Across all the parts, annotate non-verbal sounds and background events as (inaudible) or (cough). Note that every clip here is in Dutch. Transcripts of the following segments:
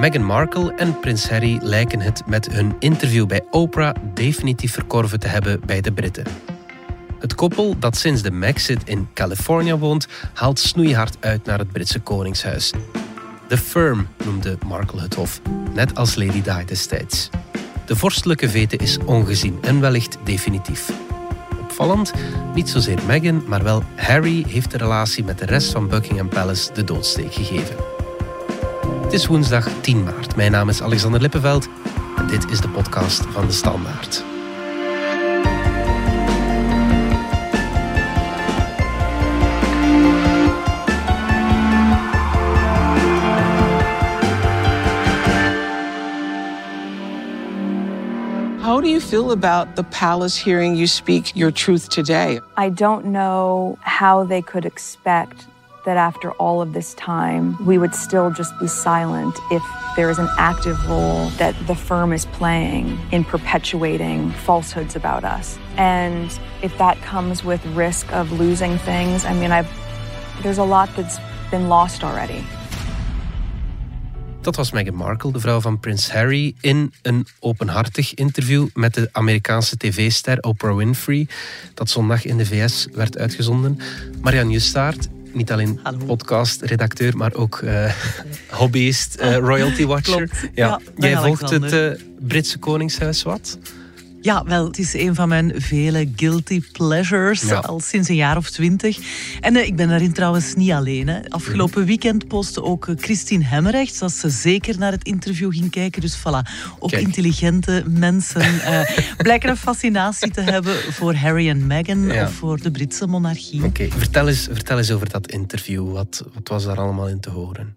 Meghan Markle en prins Harry lijken het met hun interview bij Oprah definitief verkorven te hebben bij de Britten. Het koppel dat sinds de Maxit in Californië woont, haalt snoeihard uit naar het Britse koningshuis. The Firm noemde Markle het hof, net als Lady Di destijds. De vorstelijke vete is ongezien en wellicht definitief. Opvallend, niet zozeer Meghan, maar wel Harry heeft de relatie met de rest van Buckingham Palace de doodsteek gegeven. Het is woensdag 10 maart. Mijn naam is Alexander Lippenveld en dit is de podcast van de Standaard. How do you feel about the palace hearing you speak your truth today? I don't know how they could expect that after all of this time, we would still just be silent if there is an active role that the firm is playing in perpetuating falsehoods about us. And if that comes with risk of losing things, I mean, I've there's a lot that's been lost already. Dat was Meghan Markle, de vrouw van prins Harry, in een openhartig interview met de Amerikaanse tv-ster Oprah Winfrey, dat zondag in de VS werd uitgezonden. Marianne Justaert, niet alleen podcast-redacteur, maar ook uh, (laughs) hobbyist, uh, royalty watcher. Klopt. Ja, ja Jij volgt het uh, Britse Koningshuis wat? Ja, wel, het is een van mijn vele guilty pleasures, al sinds een jaar of twintig. En uh, ik ben daarin trouwens niet alleen. Hè. Afgelopen weekend postte ook uh, Christine Hemmerrecht, dat ze zeker naar het interview ging kijken. Dus voilà, ook Kijk. intelligente mensen uh, (laughs) blijken een fascinatie te hebben voor Harry en Meghan Ja. of voor de Britse monarchie. Oké, vertel, eens, vertel eens over dat interview. Wat, wat was daar allemaal in te horen?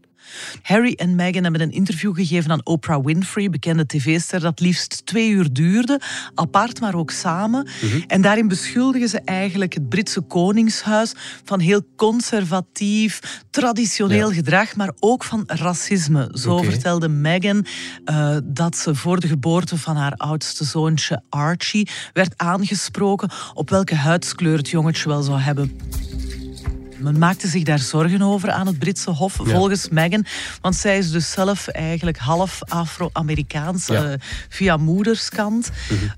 Harry en Meghan hebben een interview gegeven aan Oprah Winfrey, bekende tv-ster, dat liefst twee uur duurde, apart maar ook samen. En daarin beschuldigen ze eigenlijk het Britse koningshuis van heel conservatief, traditioneel Ja. gedrag, maar ook van racisme. Zo vertelde Meghan eh, dat ze voor de geboorte van haar oudste zoontje Archie werd aangesproken op welke huidskleur het jongetje wel zou hebben. Men maakte zich daar zorgen over aan het Britse Hof, volgens Meghan. Want zij is dus zelf eigenlijk half Afro-Amerikaans Ja. eh, via moederskant.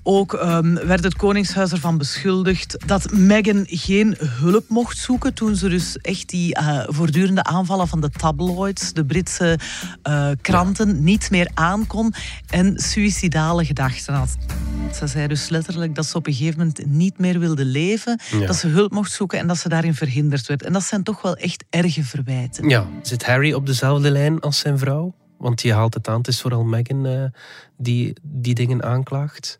Ook ehm, werd het Koningshuis ervan beschuldigd dat Meghan geen hulp mocht zoeken. toen ze dus echt die eh, voortdurende aanvallen van de tabloids, de Britse eh, kranten, niet meer aankon. En suïcidale gedachten had. Ze zei dus letterlijk dat ze op een gegeven moment niet meer wilde leven. Ja. Dat ze hulp mocht zoeken en dat ze daarin verhinderd werd. En dat zijn toch wel echt erge verwijten. Ja, zit Harry op dezelfde lijn als zijn vrouw? Want je haalt het aan, het is vooral Meghan eh, die die dingen aanklaagt.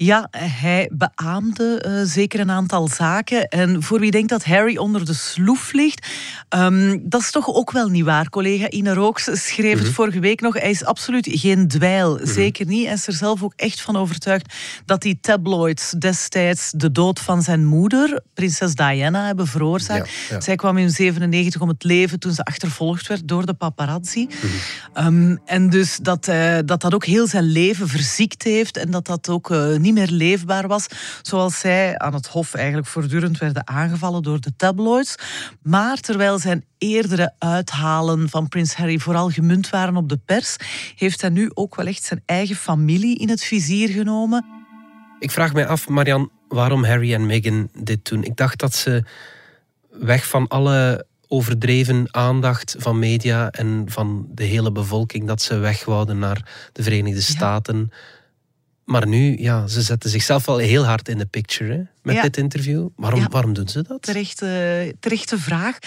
Ja, hij beaamde eh, zeker een aantal zaken. En voor wie denkt dat Harry onder de sloef ligt, ehm, dat is toch ook wel niet waar. Collega Ine Rooks schreef het vorige week nog. Hij is absoluut geen dweil. Zeker niet. Hij is er zelf ook echt van overtuigd dat die tabloids destijds de dood van zijn moeder, prinses Diana, hebben veroorzaakt. Ja, ja. Zij kwam in 97 om het leven toen ze achtervolgd werd door de paparazzi. Ehm, en dus dat, eh, dat dat ook heel zijn leven verziekt heeft en dat dat ook eh, niet meer leefbaar was. Zoals zij aan het hof eigenlijk voortdurend werden aangevallen door de tabloids. Maar terwijl zijn eerdere uithalen van prins Harry vooral gemunt waren op de pers, heeft hij nu ook wel echt zijn eigen familie in het vizier genomen. Ik vraag mij af, Marian, waarom Harry en Meghan dit doen. Ik dacht dat ze weg van alle overdreven aandacht van media en van de hele bevolking, dat ze weg naar de Verenigde Staten. Maar nu, ja, ze zetten zichzelf wel heel hard in de picture hè, met Ja. dit interview. Waarom, Ja. waarom doen ze dat? Terechte, terechte vraag.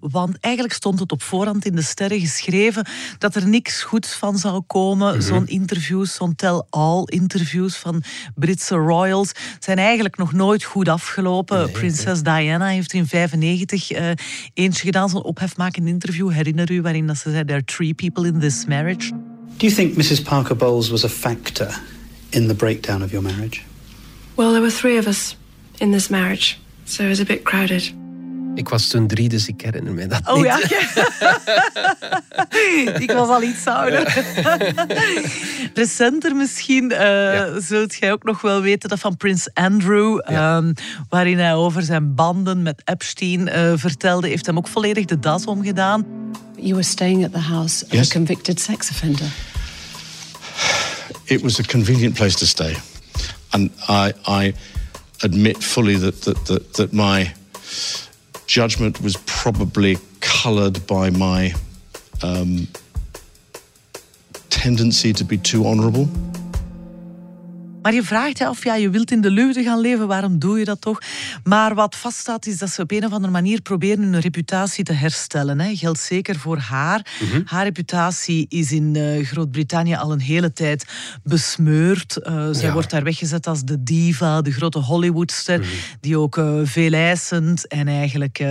Want eigenlijk stond het op voorhand in de sterren geschreven dat er niks goeds van zou komen. Zo'n interviews, zo'n tell-all interviews van Britse royals zijn eigenlijk nog nooit goed afgelopen. Prinses Diana heeft er in 95 eh, eentje gedaan, zo'n ophefmakend interview, herinner u, waarin dat ze zei, there are three people in this marriage. Do you think Mrs. Parker Bowles was a factor in the breakdown of your marriage? Well, there were three of us in this marriage, so it was a bit crowded. Ik was toen drie, dus ik herinner me dat Oh niet. ja, (laughs) (laughs) ik was al iets ouder. Recenter misschien uh, zult jij ook nog wel weten dat van Prins Andrew, ja. um, waarin hij over zijn banden met Epstein uh, vertelde, heeft hem ook volledig de das omgedaan. You were staying at the house of yes. a convicted sex offender. It was a convenient place to stay, and I, I admit fully that that that, that my judgment was probably coloured by my um, tendency to be too honourable. Maar je vraagt je af, ja, je wilt in de luwte gaan leven, waarom doe je dat toch? Maar wat vaststaat is dat ze op een of andere manier proberen hun reputatie te herstellen. Hè. Geldt zeker voor haar. Mm -hmm. Haar reputatie is in uh, Groot-Brittannië al een hele tijd besmeurd. Uh, zij ja. wordt daar weggezet als de diva, de grote Hollywoodster, mm -hmm. die ook uh, veeleisend en eigenlijk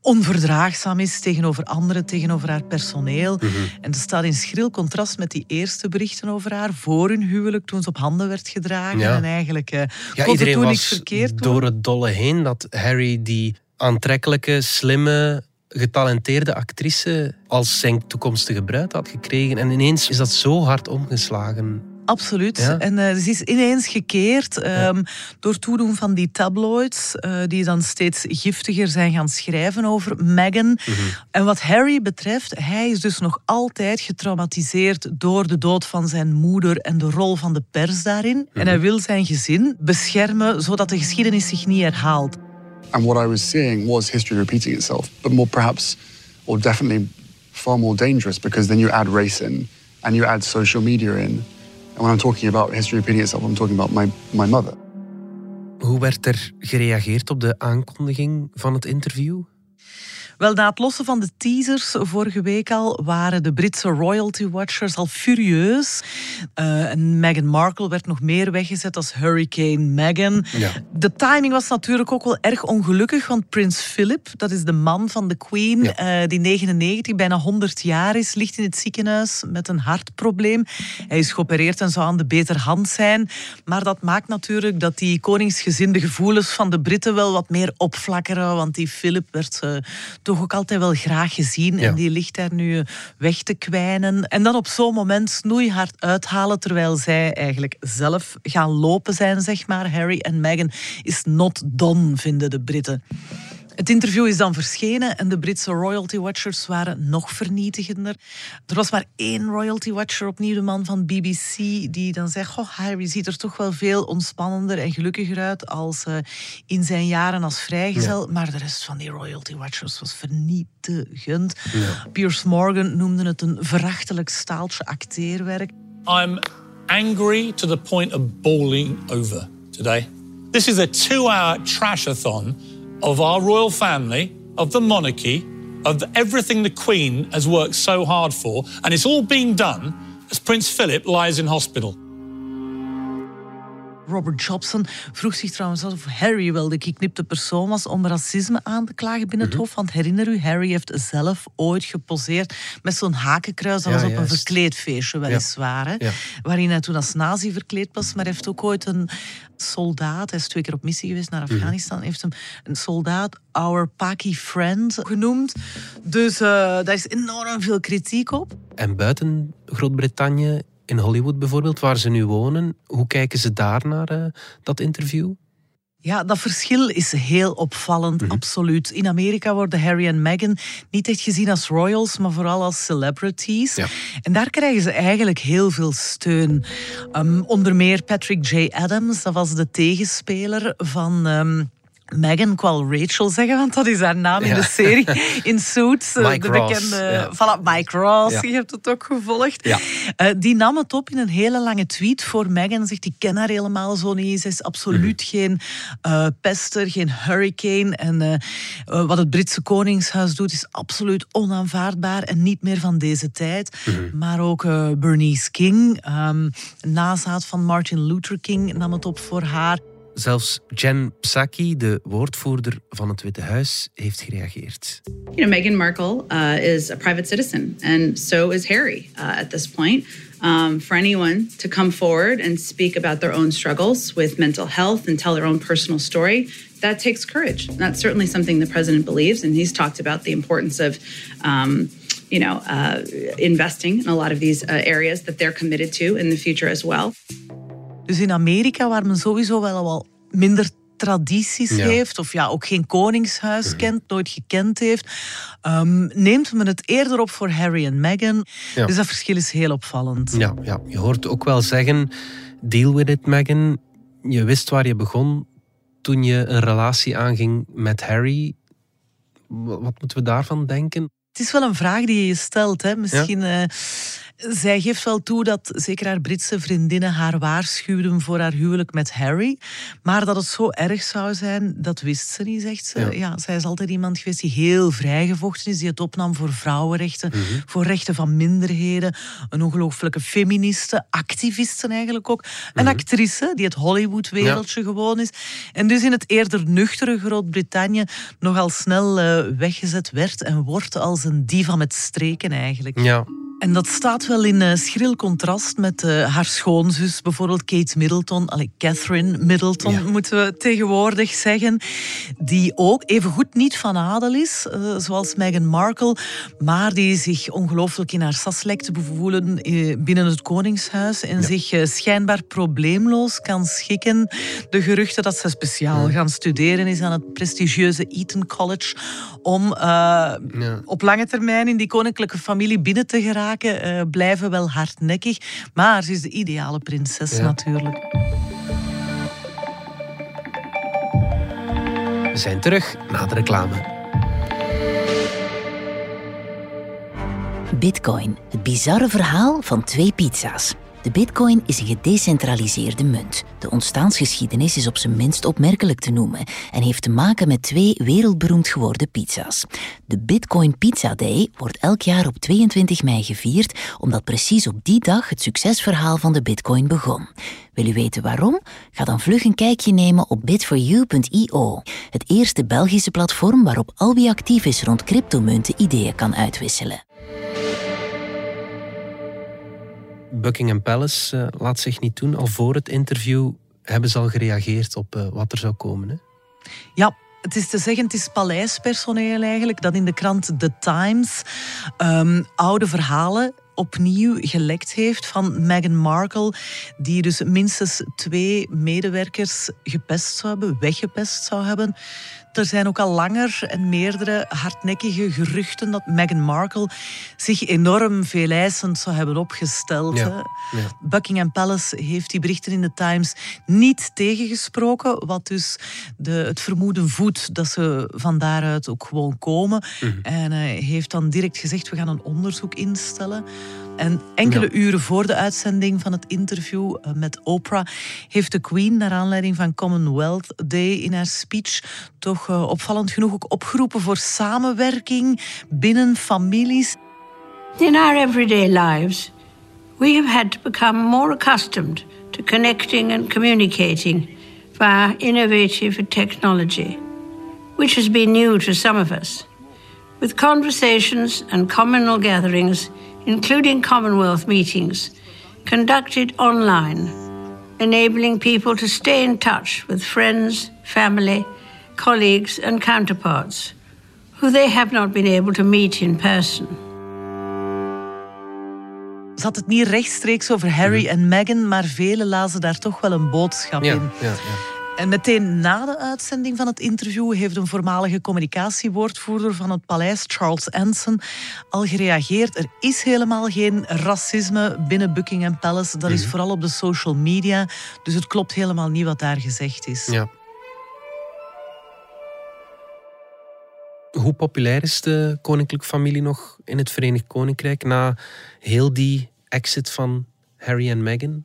onverdraagzaam is tegenover anderen, tegenover haar personeel. Mm -hmm. En dat staat in schril contrast met die eerste berichten over haar voor hun huwelijk, toen ze op handen werd gedragen. Ja. En eigenlijk uh, ja, iedereen was verkeerd door het dolle heen dat Harry die aantrekkelijke, slimme, getalenteerde actrice als zijn toekomstige bruid had gekregen. En ineens is dat zo hard omgeslagen. Absoluut. Ja. En uh, ze is ineens gekeerd um, ja. door toedoen van die tabloids, uh, die dan steeds giftiger zijn gaan schrijven over Meghan. Mm -hmm. En wat Harry betreft, hij is dus nog altijd getraumatiseerd door de dood van zijn moeder en de rol van de pers daarin. Mm -hmm. En hij wil zijn gezin beschermen, zodat de geschiedenis zich niet herhaalt. And what I was seeing was history repeating itself, but more perhaps, or definitely far more dangerous, because then you add race in and you add social media in. And when I'm talking about history repeating itself, I'm talking about my, my mother. Hoe werd er gereageerd op de aankondiging van het interview? Wel, na het lossen van de teasers vorige week al waren de Britse royalty watchers al furieus. Uh, en Meghan Markle werd nog meer weggezet als Hurricane Meghan. Ja. De timing was natuurlijk ook wel erg ongelukkig, want Prins Philip, dat is de man van de Queen, ja. uh, die 99, bijna 100 jaar is, ligt in het ziekenhuis met een hartprobleem. Hij is geopereerd en zou aan de beter hand zijn. Maar dat maakt natuurlijk dat die koningsgezinde gevoelens van de Britten wel wat meer opflakkeren, want die Philip werd uh, toch ook altijd wel graag gezien. Ja. En die ligt daar nu weg te kwijnen. En dan op zo'n moment snoeihard uithalen, terwijl zij eigenlijk zelf gaan lopen zijn, zeg maar. Harry en Meghan is not done, vinden de Britten. Het interview is dan verschenen en de Britse royalty watchers waren nog vernietigender. Er was maar één royalty watcher, opnieuw de man van BBC, die dan zei: Goh, Harry ziet er toch wel veel ontspannender en gelukkiger uit als uh, in zijn jaren als vrijgezel. Ja. Maar de rest van die royalty watchers was vernietigend. Ja. Piers Morgan noemde het een verachtelijk staaltje acteerwerk. I'm angry to the point of bawling over today. This is a two-hour trashathon of our royal family, of the monarchy, of everything the Queen has worked so hard for, and it's all being done as Prince Philip lies in hospital. Robert Jobson vroeg zich trouwens af of Harry wel de geknipte persoon was om racisme aan te klagen binnen het Hof. Want herinner u, Harry heeft zelf ooit geposeerd met zo'n hakenkruis. Dat ja, was op juist. een verkleedfeestje weliswaar. Ja. Ja. Waarin hij toen als nazi verkleed was. Maar hij heeft ook ooit een soldaat, hij is twee keer op missie geweest naar Afghanistan, mm. heeft hem een soldaat, our Paki friend, genoemd. Dus uh, daar is enorm veel kritiek op. En buiten Groot-Brittannië in Hollywood bijvoorbeeld, waar ze nu wonen, hoe kijken ze daar naar uh, dat interview? Ja, dat verschil is heel opvallend, mm -hmm. absoluut. In Amerika worden Harry en Meghan niet echt gezien als royals, maar vooral als celebrities. Ja. En daar krijgen ze eigenlijk heel veel steun. Um, onder meer Patrick J. Adams, dat was de tegenspeler van... Um, Meghan, ik wil Rachel zeggen, want dat is haar naam ja. in de serie. (laughs) In Suits, Mike de Ross, bekende... Ja. Voilà, Mike Ross, Ja. je hebt het ook gevolgd. Uh, die nam het op in een hele lange tweet voor Meghan. Zegt, ik ken haar helemaal zo niet. Ze is absoluut geen uh, pester, geen hurricane. En uh, wat het Britse Koningshuis doet, is absoluut onaanvaardbaar en niet meer van deze tijd. Maar ook Bernice King, um, nazaat van Martin Luther King, nam het op voor haar. Zelfs Jen Psaki, de woordvoerder van het Witte Huis, heeft gereageerd. You know, Meghan Markle uh, is a private citizen, and so is Harry uh, at this point. Um, for anyone to come forward and speak about their own struggles with mental health and tell their own personal story that takes courage. And that's certainly something the president believes, and he's talked about the importance of. Um, you know, uh, investing in a lot of these uh, areas that they're committed to in the future as well. Dus in Amerika, waar men sowieso wel wat minder tradities Ja. heeft, of ja, ook geen koningshuis kent, nooit gekend heeft, ehm, neemt men het eerder op voor Harry en Meghan. Ja. Dus dat verschil is heel opvallend. Ja, ja, je hoort ook wel zeggen, deal with it, Meghan. Je wist waar je begon toen je een relatie aanging met Harry. Wa- Wat moeten we daarvan denken? Het is wel een vraag die je je stelt. Hè? Misschien, eh, zij geeft wel toe dat zeker haar Britse vriendinnen haar waarschuwden voor haar huwelijk met Harry. Maar dat het zo erg zou zijn, dat wist ze niet, zegt ze. Ja. Ja. zij is altijd iemand geweest die heel vrijgevochten is, die het opnam voor vrouwenrechten, Mhm. voor rechten van minderheden. Een ongelooflijke feministe, activiste eigenlijk ook. Een Mhm. actrice die het Hollywood-wereldje gewoon is. En dus in het eerder nuchtere Groot-Brittannië nogal snel eh, weggezet werd en wordt als een diva met streken eigenlijk. Ja, En dat staat wel in eh, schril contrast met eh, haar schoonzus, bijvoorbeeld Kate Middleton. Allee, Catherine Middleton, Ja. moeten we tegenwoordig zeggen. Die ook evengoed niet van adel is, eh, zoals Meghan Markle. Maar die zich ongelooflijk in haar sas lijkt te bevoelen binnen het Koningshuis. En zich schijnbaar probleemloos kan schikken. De geruchten dat ze speciaal gaan studeren is aan het prestigieuze Eton College. Om op lange termijn in die koninklijke familie binnen te geraken, eh, blijven wel hardnekkig. Maar ze is de ideale prinses Ja. natuurlijk. we zijn terug na de reclame. Bitcoin, het bizarre verhaal van twee pizza's. De bitcoin is een gedecentraliseerde munt. De ontstaansgeschiedenis is op zijn minst opmerkelijk te noemen en heeft te maken met twee wereldberoemd geworden pizza's. De Bitcoin Pizza Day wordt elk jaar op 22 mei gevierd, omdat precies op die dag het succesverhaal van de bitcoin begon. Wil u weten waarom? Ga dan vlug een kijkje nemen op bit4u.io, het eerste Belgische platform waarop al wie actief is rond cryptomunten ideeën kan uitwisselen. Buckingham Palace eh, laat zich niet doen. Al voor het interview hebben ze al gereageerd op eh, wat er zou komen. Hè? Ja, het is te zeggen, het is paleispersoneel eigenlijk dat in de krant The Times ehm, oude verhalen opnieuw gelekt heeft van Meghan Markle, die dus minstens twee medewerkers gepest zou hebben, weggepest zou hebben. Er zijn ook al langer en meerdere hardnekkige geruchten dat Meghan Markle zich enorm veeleisend zou hebben opgesteld. Ja, hè. ja. Buckingham Palace heeft die berichten in de Times niet tegengesproken, wat dus de, het vermoeden voedt dat ze van daaruit ook gewoon komen. Mhm. En hij heeft dan direct gezegd, we gaan een onderzoek instellen. En enkele Ja. uren voor de uitzending van het interview eh, met Oprah heeft de Queen, naar aanleiding van Commonwealth Day in haar speech, toch eh, opvallend genoeg ook opgeroepen voor samenwerking binnen families. In our everyday lives, we have had to become more accustomed to connecting and communicating via innovative technology, which has been new to some of us. With conversations and communal gatherings, including Commonwealth meetings, conducted online, enabling people to stay in touch with friends, family, colleagues, and counterparts who they have not been able to meet in person. Ze had het niet rechtstreeks over Harry mhm. en Meghan, maar velen lazen daar toch wel een boodschap Ja, in. ja, ja. En meteen na de uitzending van het interview heeft een voormalige communicatiewoordvoerder van het paleis, Charles Anson, al gereageerd. Er is helemaal geen racisme binnen Buckingham Palace. Dat is vooral op de social media. Dus het klopt helemaal niet wat daar gezegd is. Ja. Hoe populair is de koninklijke familie nog in het Verenigd Koninkrijk na heel die exit van Harry en Meghan?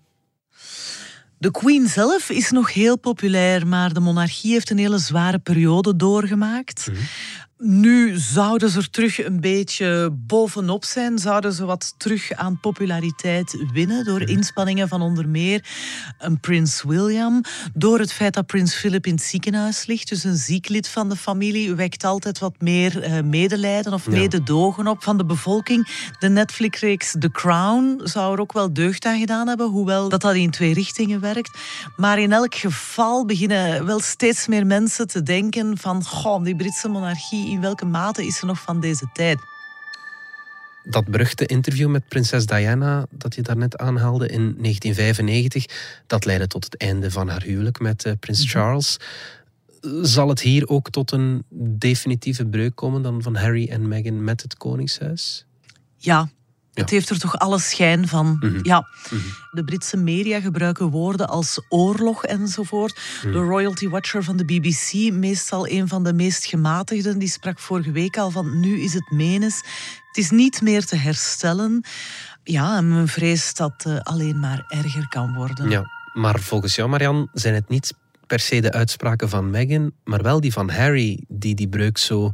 De Queen zelf is nog heel populair, maar de monarchie heeft een hele zware periode doorgemaakt. Nu zouden ze er terug een beetje bovenop zijn. Zouden ze wat terug aan populariteit winnen door inspanningen van onder meer een prins William. Door het feit dat prins Philip in het ziekenhuis ligt. Dus een ziek lid van de familie wekt altijd wat meer eh, medelijden of mededogen op van de bevolking. De Netflix-reeks The Crown zou er ook wel deugd aan gedaan hebben. Hoewel dat dat in twee richtingen werkt. Maar in elk geval beginnen wel steeds meer mensen te denken van... Goh, die Britse monarchie, in welke mate is ze nog van deze tijd? Dat beruchte interview met prinses Diana, dat je daarnet aanhaalde in 1995, dat leidde tot het einde van haar huwelijk met eh, prins Mhm. Charles. Zal het hier ook tot een definitieve breuk komen dan van Harry en Meghan met het Koningshuis? Ja, het heeft er toch alle schijn van. Mhm. Ja, de Britse media gebruiken woorden als oorlog enzovoort. Mhm. De royalty watcher van de BBC, meestal een van de meest gematigden, die sprak vorige week al van nu is het menens. Het is niet meer te herstellen. Ja, en men vreest dat het alleen maar erger kan worden. Ja, maar volgens jou, Marian, zijn het niet per se de uitspraken van Meghan, maar wel die van Harry, die die breuk zo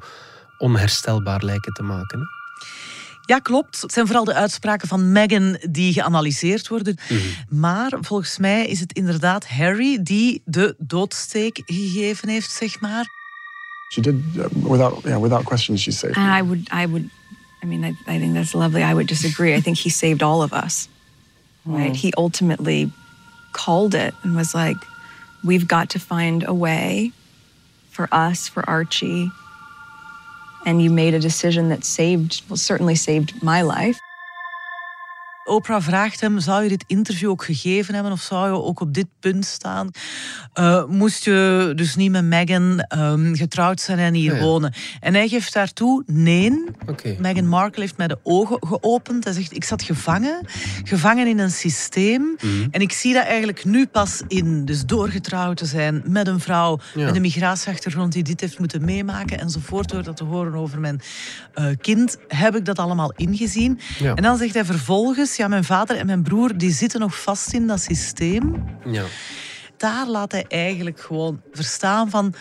onherstelbaar lijken te maken. hè? Ja, klopt. Het zijn vooral de uitspraken van Meghan die geanalyseerd worden. Maar volgens mij is het inderdaad Harry die de doodsteek gegeven heeft, zeg maar. She did, uh, without, yeah, without question, she saved And I would, I would, I mean, I, I think that's lovely. I would disagree. I think he saved all of us. Right? He ultimately called it and was like, we've got to find a way for us, for Archie. And you made a decision that saved, well, certainly saved my life. Oprah vraagt hem, zou je dit interview ook gegeven hebben of zou je ook op dit punt staan? Eh, moest je dus niet met Meghan ehm, getrouwd zijn en hier Ja, ja. wonen? En hij geeft daartoe, nee. Meghan Markle heeft mij de ogen geopend. Hij zegt, ik zat gevangen, gevangen in een systeem. Mhm. En ik zie dat eigenlijk nu pas in. Dus doorgetrouwd te zijn met een vrouw Ja. met een migratieachtergrond die dit heeft moeten meemaken enzovoort, door dat te horen over mijn eh, kind, heb ik dat allemaal ingezien. En dan zegt hij vervolgens, ja, mijn vader en mijn broer die zitten nog vast in dat systeem. Ja. Daar laat hij eigenlijk gewoon verstaan van...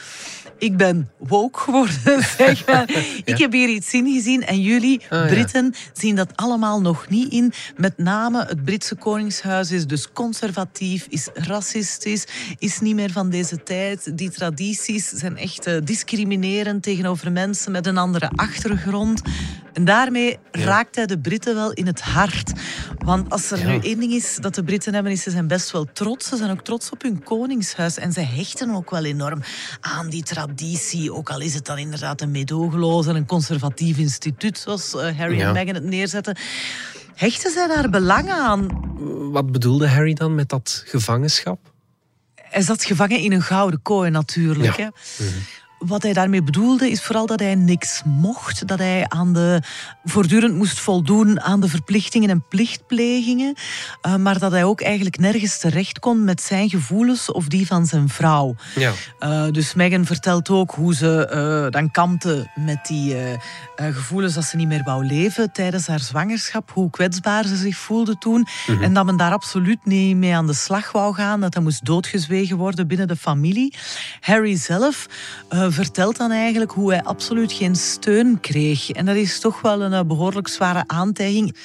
Ik ben woke geworden, (laughs) zeg maar. Ik heb hier iets in gezien en jullie, Ah, ja. Britten, zien dat allemaal nog niet in. Met name het Britse Koningshuis is dus conservatief, is racistisch, is niet meer van deze tijd. Die tradities zijn echt eh, discriminerend tegenover mensen met een andere achtergrond. En daarmee raakt hij de Britten wel in het hart. Want als er nu één ding is dat de Britten hebben, is ze zijn best wel trots. Ze zijn ook trots op hun koningshuis. En ze hechten ook wel enorm aan die traditie. Ook al is het dan inderdaad een medogeloos en een conservatief instituut, zoals eh, Harry Ja. en Meghan het neerzetten. Hechten zij daar belang aan? Wat bedoelde Harry dan met dat gevangenschap? Hij zat gevangen in een gouden kooi natuurlijk. Ja. Hè. Wat hij daarmee bedoelde is vooral dat hij niks mocht. Dat hij aan de, voortdurend moest voldoen aan de verplichtingen en plichtplegingen. eh, maar dat hij ook eigenlijk nergens terecht kon met zijn gevoelens of die van zijn vrouw. Ja. Eh, dus Meghan vertelt ook hoe ze eh, dan kampte met die gevoelens dat ze niet meer wou leven tijdens haar zwangerschap. Hoe kwetsbaar ze zich voelde toen. Mhm. En dat men daar absoluut niet mee aan de slag wou gaan. Dat hij moest doodgezwegen worden binnen de familie. Harry zelf vertelt dan eigenlijk hoe hij absoluut geen steun kreeg. En dat is toch wel een eh, behoorlijk zware aantijging.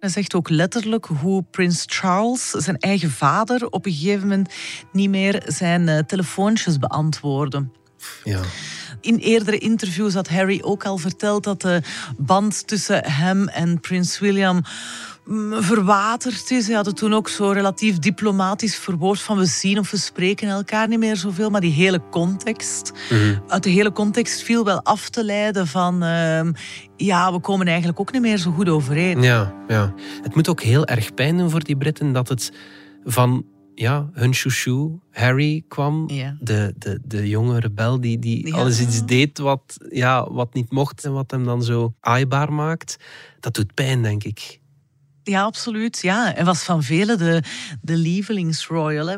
Hij zegt ook letterlijk hoe prins Charles, zijn eigen vader, op een gegeven moment niet meer zijn eh, telefoontjes beantwoordde. Ja. In eerdere interviews had Harry ook al verteld dat de band tussen hem en prins William verwaterd is. Hij had het toen ook zo relatief diplomatisch verwoord van we zien of we spreken elkaar niet meer zoveel. Maar die hele context, uit de hele context viel wel af te leiden van ehm, ja, we komen eigenlijk ook niet meer zo goed overeen. Ja, ja. Het moet ook heel erg pijn doen voor die Britten dat het van ja, hun chouchou Harry kwam. Ja. De, de, de jonge rebel die, die Ja. alles iets deed wat, ja, wat niet mocht en wat hem dan zo aaibaar maakt. Dat doet pijn, denk ik. Ja, absoluut. Ja. En was van velen de, de lievelingsroyal. Hè.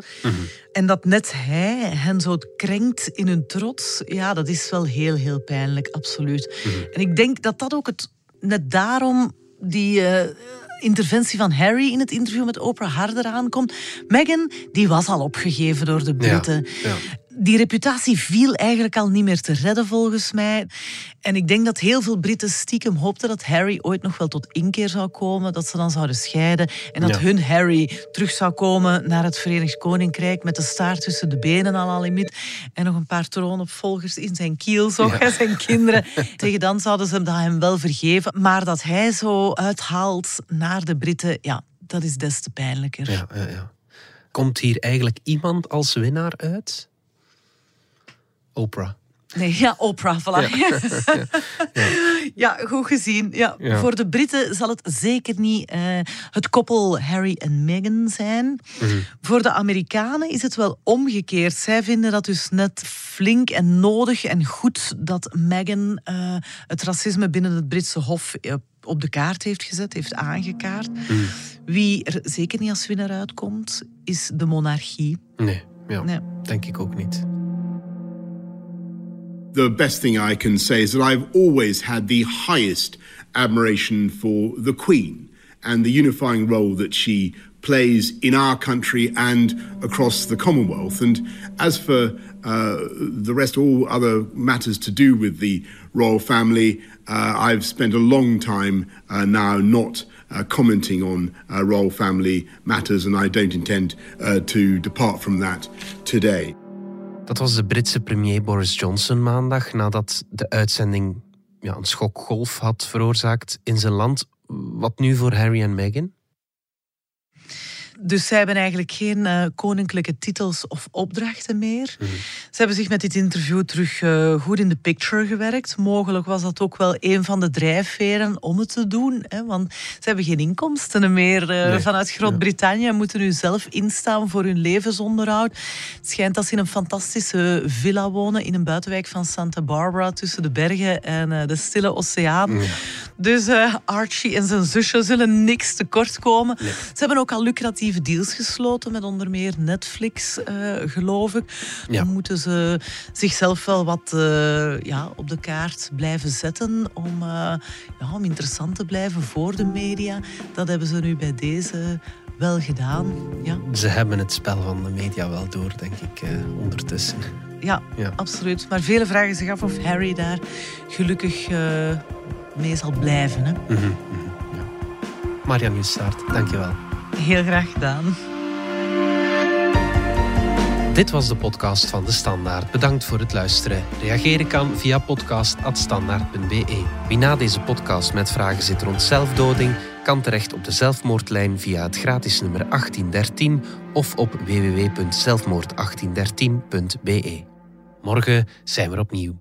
En dat net hij hen zo krenkt in hun trots, ja, dat is wel heel, heel pijnlijk, absoluut. En ik denk dat dat ook het, net daarom die eh, interventie van Harry in het interview met Oprah harder aankomt. Meghan, die was al opgegeven door de Britten. ja. Die reputatie viel eigenlijk al niet meer te redden volgens mij. En ik denk dat heel veel Britten stiekem hoopten dat Harry ooit nog wel tot inkeer zou komen, dat ze dan zouden scheiden en dat Ja. hun Harry terug zou komen naar het Verenigd Koninkrijk met de staart tussen de benen al al limiet en nog een paar troonopvolgers in zijn kielzog, Ja. (laughs) zijn kinderen. Tegen dan zouden ze dat hem wel vergeven, maar dat hij zo uithaalt naar de Britten, ja, dat is des te pijnlijker. Ja, ja, ja. Komt hier eigenlijk iemand als winnaar uit? Oprah. Nee, ja, Oprah, voilà. Ja. (laughs) Ja, goed gezien. Ja. Voor de Britten zal het zeker niet eh, het koppel Harry en Meghan zijn. Mhm. Voor de Amerikanen is het wel omgekeerd. Zij vinden dat dus net flink en nodig en goed dat Meghan eh, het racisme binnen het Britse Hof eh, op de kaart heeft gezet, heeft aangekaart. Wie er zeker niet als winnaar uitkomt, is de monarchie. Nee, ja, Nee. denk ik ook niet. The best thing I can say is that I've always had the highest admiration for the Queen and the unifying role that she plays in our country and across the Commonwealth. And as for uh, the rest, all other matters to do with the royal family, uh, I've spent a long time uh, now not uh, commenting on uh, royal family matters, and I don't intend uh, to depart from that today. Dat was de Britse premier Boris Johnson maandag nadat de uitzending ja, een schokgolf had veroorzaakt in zijn land. Wat nu voor Harry en Meghan? Dus zij hebben eigenlijk geen eh, koninklijke titels of opdrachten meer. Ze hebben zich met dit interview terug eh, goed in de picture gewerkt. Mogelijk was dat ook wel een van de drijfveren om het te doen. Hè, want ze hebben geen inkomsten meer eh, Nee. vanuit Groot-Brittannië. en Moeten nu zelf instaan voor hun levensonderhoud. Het schijnt dat ze in een fantastische villa wonen in een buitenwijk van Santa Barbara tussen de bergen en de stille oceaan. Dus Archie en zijn zusje zullen niks tekort komen. Ze hebben ook al deals gesloten met onder meer Netflix, eh, geloof ik. Ja. Dan moeten ze zichzelf wel wat eh, ja, op de kaart blijven zetten om, eh, ja, om interessant te blijven voor de media. Dat hebben ze nu bij deze wel gedaan. Ja, Ze hebben het spel van de media wel door, denk ik, eh, ondertussen. ja, Ja. absoluut. Maar vele vragen zich af of Harry daar gelukkig eh, mee zal blijven. Hè? Mhm, mhm, ja. Dankjewel. Heel graag gedaan. Dit was de podcast van De Standaard. Bedankt voor het luisteren. Reageren kan via podcast.standaard.be. Wie na deze podcast met vragen zit rond zelfdoding, kan terecht op de zelfmoordlijn via het gratis nummer 1813 of op www.zelfmoord1813.be. Morgen zijn we opnieuw.